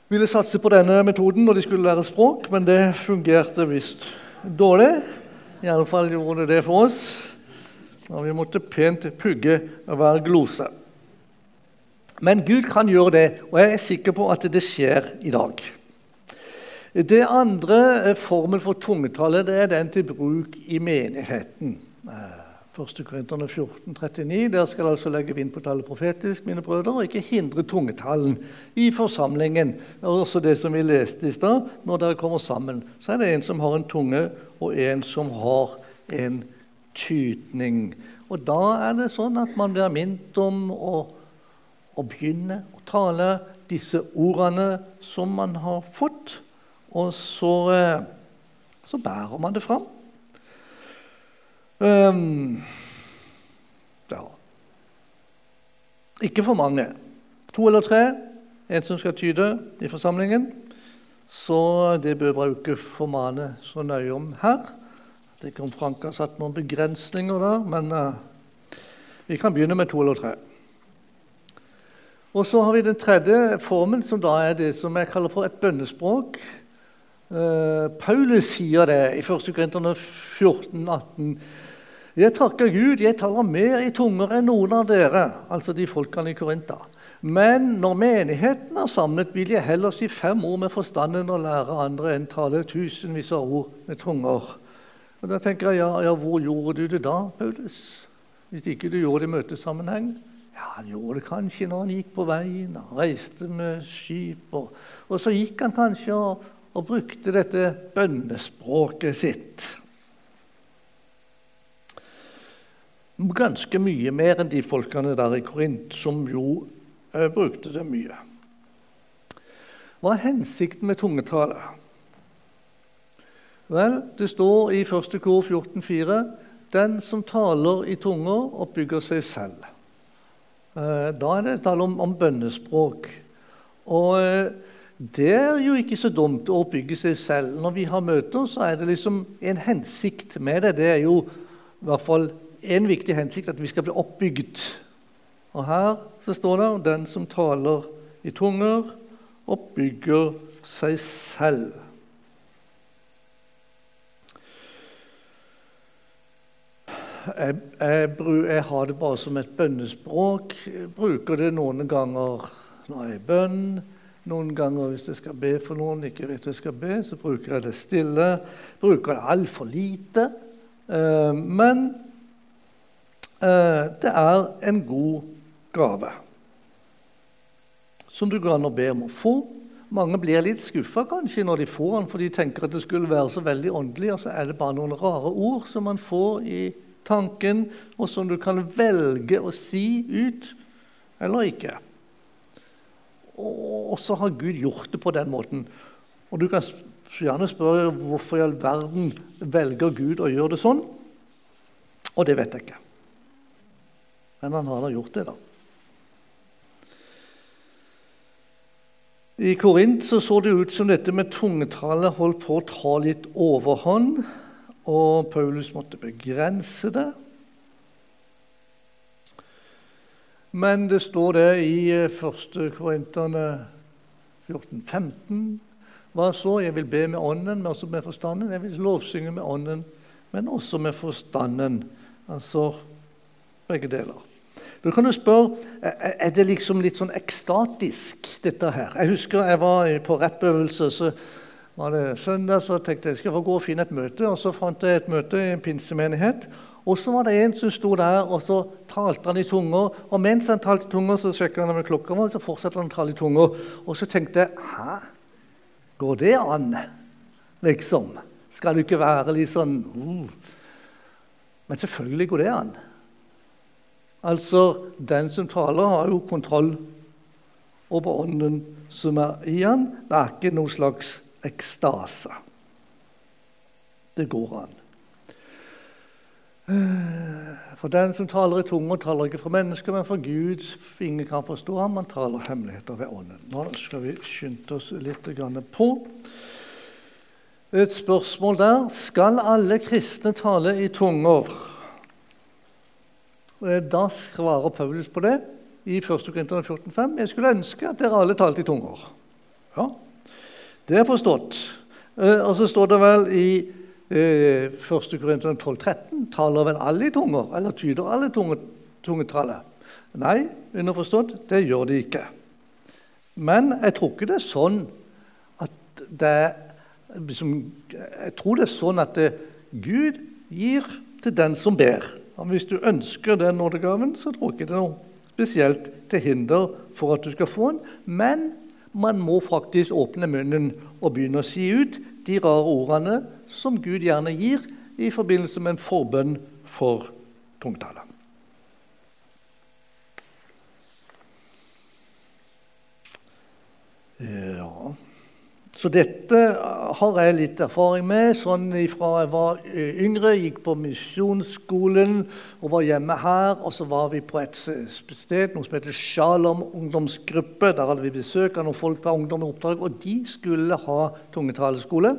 [SPEAKER 1] ville satse på denne metoden når de skulle lære språk, men det fungerte visst dårlig. Iallfall gjorde det det for oss. Og vi måtte pent pugge hver glose. Men Gud kan gjøre det, og jeg er sikker på at det skjer i dag. Det andre formen for tungetale det er den til bruk i menigheten. 1. Korinterne 14, 39. Der skal altså legge vind på tallet profetisk, mine brødre, og ikke hindre tungetallen i forsamlingen. Det er også det som vi leste i stad. Når dere kommer sammen, så er det en som har en tunge, og en som har en tydning. Og da er det sånn at man blir minnet om å, å begynne å tale disse ordene som man har fått, og så, eh, så bærer man det fram. Um, ja. Ikke for mange. To eller tre. En som skal tyde i forsamlingen. Så det bør bruke formane så nøye om her. Jeg vet ikke om Frank har satt noen begrensninger der, men uh, vi kan begynne med to eller tre. Og så har vi den tredje formen, som da er det som jeg kaller for et bønnespråk. Uh, Paulus sier det i 1. Korinterne 14, 18. Jeg takker Gud, jeg taler mer i tunger enn noen av dere, altså de folkene i Korinta. Men når menigheten er samlet, vil jeg heller si fem ord med forstanden og lære andre enn tale tusenvis av ord med tunger. Og Da tenker jeg, ja, ja, hvor gjorde du det da, Paulus? Hvis ikke du gjorde det i møtesammenheng? Ja, Han gjorde det kanskje når han gikk på veien, han reiste med skip. Og, og så gikk han kanskje og, og brukte dette bønnespråket sitt. Ganske mye mer enn de folkene der i Korint, som jo eh, brukte det mye. Hva er hensikten med tungetale? Vel, det står i 1. kor 14,4.: Den som taler i tunger, oppbygger seg selv. Eh, da er det tale om, om bønnespråk. Og eh, det er jo ikke så dumt å oppbygge seg selv. Når vi har møter, så er det liksom en hensikt med det. Det er jo i hvert fall en viktig hensikt at vi skal bli oppbygd. Og her så står det den som taler i tunger, oppbygger seg selv. Jeg, jeg, jeg, har det bare som et bønnespråk. Jeg bruker det noen ganger når jeg er i bønn. Noen ganger hvis jeg skal be for noen ikke vet jeg skal be, så bruker jeg det stille. Bruker det altfor lite. Eh, men det er en god gave som du kan be om å få. Mange blir litt skuffa kanskje når de får den, for de tenker at det skulle være så veldig åndelig, og så er det bare noen rare ord som man får i tanken, og som du kan velge å si ut eller ikke. Og så har Gud gjort det på den måten. Og Du kan gjerne spørre hvorfor i all verden velger Gud å gjøre det sånn. Og det vet jeg ikke. Men han har da gjort det, da. I Korint så, så det ut som dette med tungetale holdt på å ta litt overhånd, og Paulus måtte begrense det. Men det står det i 1. Eh, Korinterne 14-15. Hva så? Jeg vil be med ånden, men også med forstanden. Jeg vil lovsynge med ånden, men også med forstanden. Altså begge deler. Da kan du spørre er det liksom litt sånn ekstatisk, dette her. Jeg husker jeg var på rappøvelse. så var det søndag, så tenkte jeg jeg skal gå og finne et møte. Og så fant jeg et møte i en pinsemenighet. Og så var det en som sto der, og så talte han i tunger. Og mens han talte i tunger, så sjekka han med klokka, og så fortsatte han å tale i tunger. Og så tenkte jeg Hæ? Går det an? Liksom. Skal du ikke være litt sånn uh. Men selvfølgelig går det an. Altså, den som taler, har jo kontroll over ånden som er i han. Det er ikke noen slags ekstase. Det går an. For den som taler i tunge, taler ikke for mennesker, men for Gud. Ingen kan forstå ham, man taler hemmeligheter ved Ånden. Nå skal vi skynde oss litt på. Et spørsmål der. Skal alle kristne tale i tunger? Da svarer Paulus på det i 1. Korinther 14,5. Jeg skulle ønske at dere alle talte i tunger. Ja, det er forstått. Eh, og så står det vel i 1. Korinterne 12,13 taler vel alle i tunger, eller tyder alle tungetallet? Nei, underforstått, det gjør de ikke. Men jeg tror ikke det er sånn at det liksom, Jeg tror det er sånn at det, Gud gir til den som ber. Og hvis du ønsker den nådegaven, så tror jeg ikke det er noe spesielt til hinder for at du skal få den. Men man må faktisk åpne munnen og begynne å si ut de rare ordene som Gud gjerne gir i forbindelse med en forbønn for tungtaler. Ja Så dette har jeg litt erfaring med. sånn Fra jeg var yngre, gikk på misjonsskolen og var hjemme her. Og så var vi på et sted noe som heter Shalom ungdomsgruppe. Der hadde vi besøk av noen folk på ungdom i oppdrag, og de skulle ha tungetaleskole.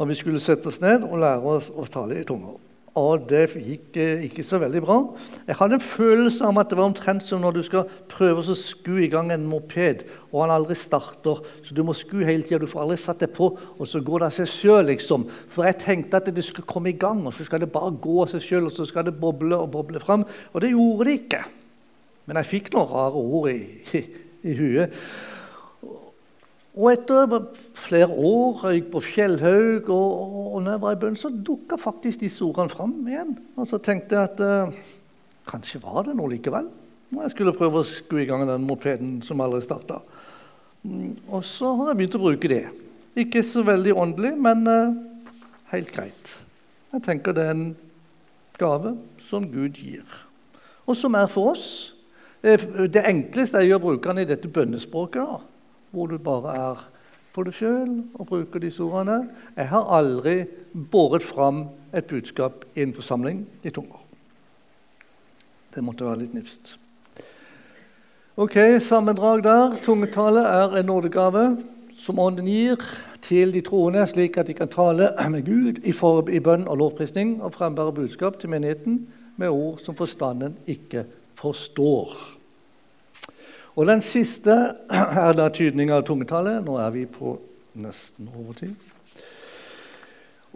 [SPEAKER 1] Og vi skulle sette oss ned og lære oss å tale i tunger. Og det gikk eh, ikke så veldig bra. Jeg hadde en følelse av at det var omtrent som når du skal prøve å sku i gang en moped, og han aldri starter. Så du må sku hele tida. Du får aldri satt det på, og så går det av seg sjøl. Liksom. For jeg tenkte at det skulle komme i gang, og så skal det bare gå av seg sjøl, og så skal det boble og boble fram. Og det gjorde det ikke. Men jeg fikk noen rare ord i, i, i huet. Og etter flere år gikk på Fjellhaug, og, og når jeg var i bønn, så dukka faktisk disse ordene fram igjen. Og så tenkte jeg at eh, kanskje var det noe likevel. Når jeg skulle prøve å skru i gang den mopeden som aldri starta. Mm, og så har jeg begynt å bruke det. Ikke så veldig åndelig, men eh, helt greit. Jeg tenker det er en gave som Gud gir, og som er for oss. Eh, det enkleste er jo å bruke den i dette bønnespråket. da hvor du bare er for deg sjøl og bruker disse ordene. Jeg har aldri båret fram et budskap i en forsamling i tunger. Det måtte være litt nifst. Ok, Sammendrag der. Tungetale er en nådegave som Ånden gir til de troende, slik at de kan tale med Gud i, for, i bønn og lovprisning og frembære budskap til menigheten med ord som forstanden ikke forstår. Og Den siste er da tydning av tungetallet. Nå er vi på nesten overtid.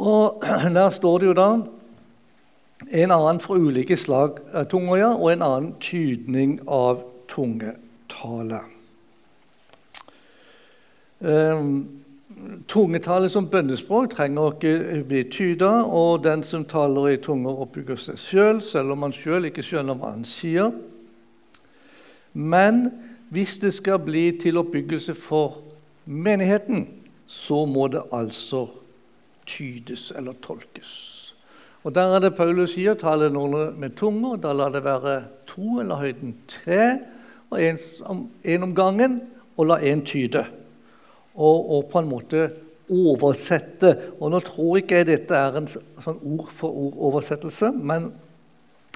[SPEAKER 1] Og Der står det jo da en annen fra ulike slag tunger ja, og en annen tydning av tungetale. Um, tungetallet som bønnespråk trenger ikke bli tyda, og den som taler i tunger, oppbygger seg sjøl, selv, selv om han sjøl ikke skjønner hva han sier. Men hvis det skal bli til oppbyggelse for menigheten, så må det altså tydes eller tolkes. Og Der er det Paulus sier tale noen med tunger. Da lar det være to eller høyden tre, og en om gangen, og la én tyde og, og, på en måte oversette. Og Nå tror ikke jeg dette er en sånn ord-for-ord-oversettelse, men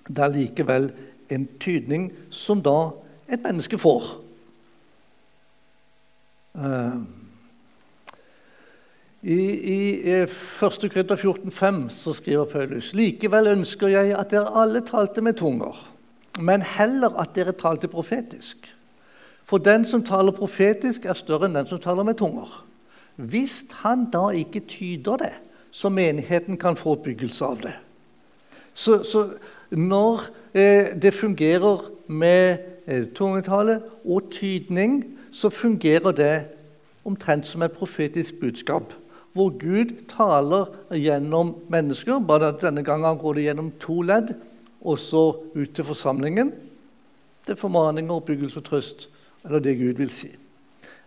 [SPEAKER 1] det er likevel en tydning som da et menneske får. Uh, I, i 1. Krydder 14,5 så skriver Paulus.: Likevel ønsker jeg at dere alle talte med tunger, men heller at dere talte profetisk. For den som taler profetisk, er større enn den som taler med tunger. Hvis han da ikke tyder det, så menigheten kan få oppbyggelse av det. Så, så når eh, det fungerer med eh, tungetale og tydning, så fungerer det omtrent som et profetisk budskap. Hvor Gud taler gjennom mennesker. Bare denne gangen går det gjennom to ledd, og så ut til forsamlingen. Til formaning, oppbyggelse og trøst eller det Gud vil si.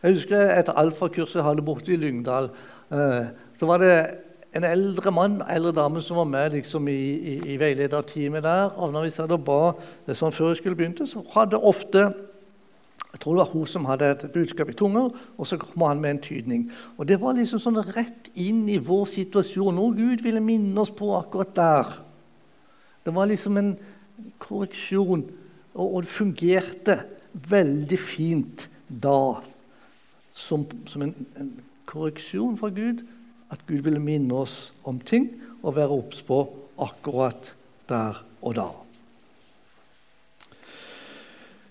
[SPEAKER 1] Jeg husker Etter alfakurset jeg hadde borte i Lyngdal, eh, så var det en eldre mann eldre dame som var med liksom, i, i, i veilederteamet der. og når vi satt og ba det sånn før jeg skulle begynne, så hadde ofte jeg tror det var hun som hadde et budskap i tunger, og så kom han med en tydning. Og Det var liksom sånn rett inn i vår situasjon, noe Gud ville minne oss på akkurat der. Det var liksom en korreksjon, og, og det fungerte veldig fint da, som, som en, en, korreksjon fra Gud, at Gud ville minne oss om ting og være obs på akkurat der og da.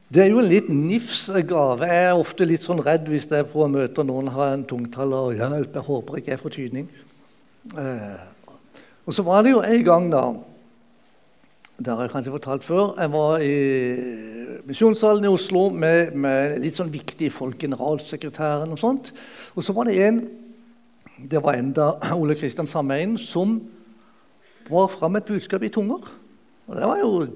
[SPEAKER 1] Det er jo en litt nifs gave. Jeg er ofte litt sånn redd hvis jeg å møte noen har en tungtaller og hjelp. Jeg håper ikke jeg får tydning. Eh, og så var det jo en gang, da Det har jeg kanskje fortalt før. Jeg var i misjonssalen i Oslo med, med, litt sånn viktige folk, generalsekretæren og sånt. Og så var det en det var enda Ole Kristian Sameien som bar fram et budskap i tunger. Og Det var jo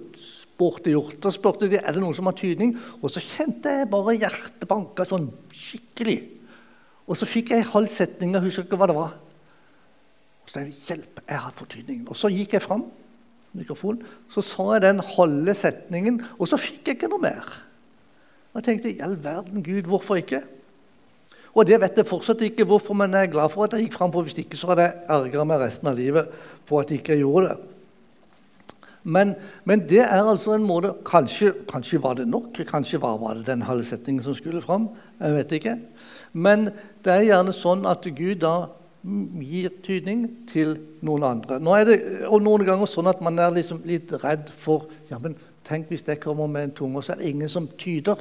[SPEAKER 1] sporty gjort. Da spurte de er det noen som har tydning. Og så kjente jeg bare hjertet banka sånn skikkelig. Og så fikk jeg halv setning. Jeg husker ikke hva det var. Og så jeg 'Hjelp, jeg har fått tydningen'. Og så gikk jeg fram mikrofon, så sa jeg den halve setningen, og så fikk jeg ikke noe mer. Og jeg tenkte i all verden, Gud, hvorfor ikke? Og det vet jeg fortsatt ikke hvorfor, men jeg er glad for at jeg gikk fram for Hvis ikke så hadde jeg ergra meg resten av livet på at jeg ikke gjorde det. Men, men, det er altså en måte kanskje, kanskje, var det nok. Kanskje var, var det den halve setningen som skulle fram. Jeg vet ikke. Men det er gjerne sånn at Gud da gir tydning til noen andre. Nå er det og noen ganger sånn at man er liksom litt redd for ja, men Tenk hvis jeg kommer med en tunge, og så er det ingen som tyder.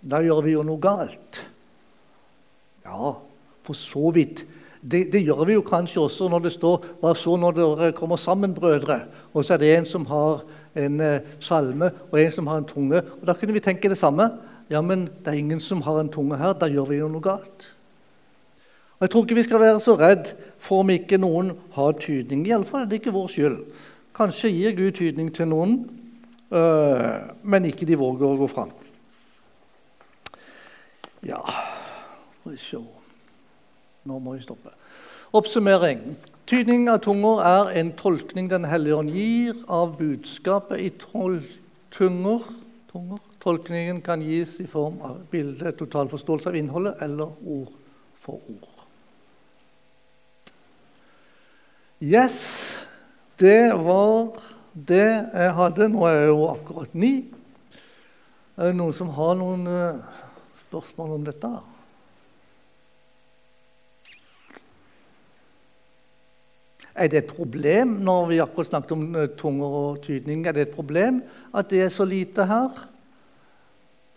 [SPEAKER 1] Da gjør vi jo noe galt. Ja, for så vidt. Det, det, gjør vi jo kanskje også når det står Hva så når dere kommer sammen, brødre? Og så er det en som har en eh, salme, og en som har en tunge. Og Da kunne vi tenke det samme. Ja, men det er ingen som har en tunge her. Da gjør vi jo noe galt. Og Jeg tror ikke vi skal være så redd for om ikke noen har tydning. Iallfall er det ikke vår skyld. Kanskje gir Gud tydning til noen, øh, men ikke de våger å gå fram. Ja Nå må vi stoppe. Oppsummering. Tydning av tunger er en tolkning Den hellige ånd gir av budskapet i tunger. Tolkningen kan gis i form av bilde, total forståelse av innholdet eller ord for ord. Yes, det var det jeg hadde. Nå er jeg jo akkurat ni. Er det noen som har noen uh, spørsmål om dette? Er det et problem når vi akkurat snakket om uh, tunger og tydning, er det et problem at det er så lite her?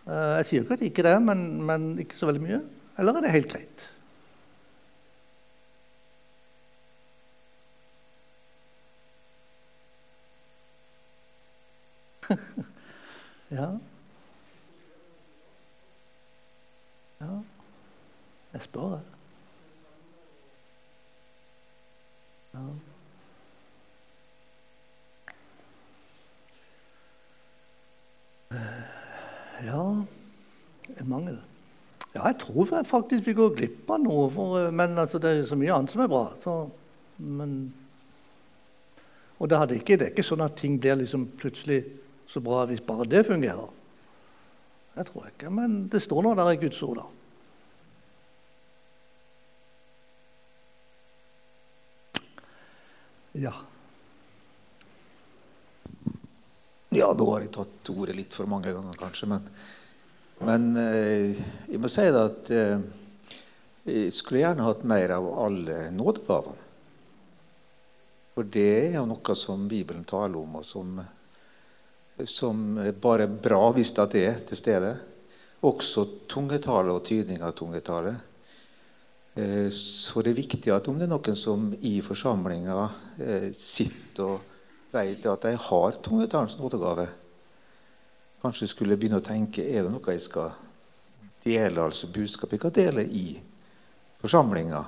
[SPEAKER 1] Uh, jeg sier ikke at det ikke er det, men, men ikke så veldig mye. Eller er det helt greit? ja. Ja. Jeg spør, jeg. Ja. ja En mangel. Ja, jeg tror faktisk vi går glipp av noe. For, men altså, det er så mye annet som er bra. Så, men, og det, ikke, det, er ikke sånn at ting blir liksom plutselig så bra hvis bare det fungerer. Det tror jeg ikke, men det står nå der i Guds ord, da. Ja.
[SPEAKER 2] Ja, da har jeg tatt ordet litt for mange ganger, kanskje. Men, men eh, jeg må si det at eh, jeg skulle gjerne hatt mer av alle nådegavene. For det er jo noe som Bibelen taler om, og som som bare er bra hvis det er til stede. Også tungetale og tydning av tungetale. Eh, så det er viktig at om det er noen som i forsamlinga eh, sitter og vet at de har tungetalens nådegave, kanskje skulle begynne å tenke er det noe jeg skal dele, altså budskapet jeg kan dele i forsamlinga,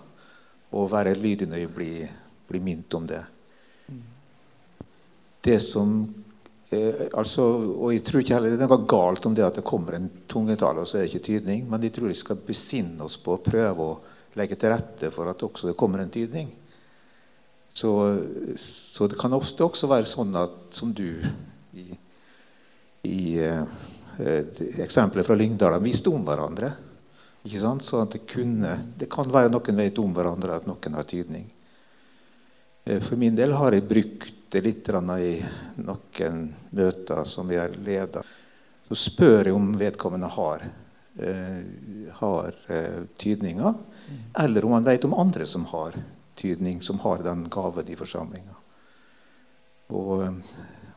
[SPEAKER 2] og være lydig når jeg blir, blir minnet om det. Det som Eh, altså, og Jeg tror ikke heller det er noe galt om det at det kommer en tungetale, og så er det ikke tydning. Men jeg tror vi skal besinne oss på å prøve å legge til rette for at også det kommer en tydning. Så, så det kan ofte også være sånn at, som du i, i eh, eksempelet fra Lyngdal visste om hverandre. Ikke sant? Så det, kunne, det kan være noen vet om hverandre, at noen har tydning. Eh, for min del har jeg brukt det litt i noen møter som vi har leda. Så spør jeg om vedkommende har, eh, har eh, tydninger, eller om han vet om andre som har tydning, som har den gaven i forsamlinga. Og eh,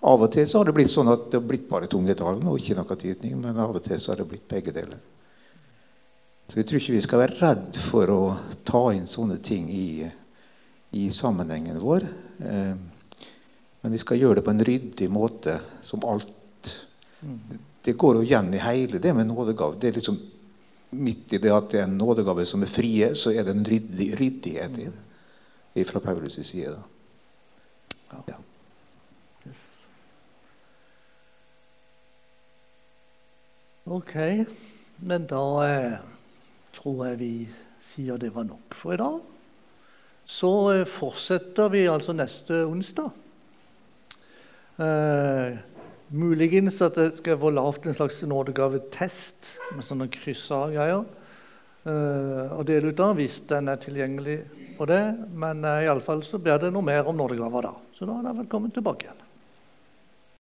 [SPEAKER 2] Av og til så har det blitt sånn at det har blitt bare tungetalen og ikke noe tydning, men av og til så har det blitt begge deler. Så jeg tror ikke vi skal være redd for å ta inn sånne ting i, i sammenhengen vår. Eh, men vi skal gjøre det på en ryddig måte, som alt. Det går jo igjen i hele det med nådegave. Det er liksom Midt i det at det er en nådegave som er frie, så er det en ryddighet i det. Fra Paulus' side. Da. Ja.
[SPEAKER 1] Ok, men da eh, tror jeg vi sier det var nok for i dag. Så eh, fortsetter vi altså neste onsdag. Eh, muligens at jeg skal få lagd en slags nådegavetest med sånne kryssa greier. Eh, og dele ut av hvis den er tilgjengelig på det. Men eh, iallfall så blir det noe mer om nådegaver da. Så da er dere velkommen tilbake igjen.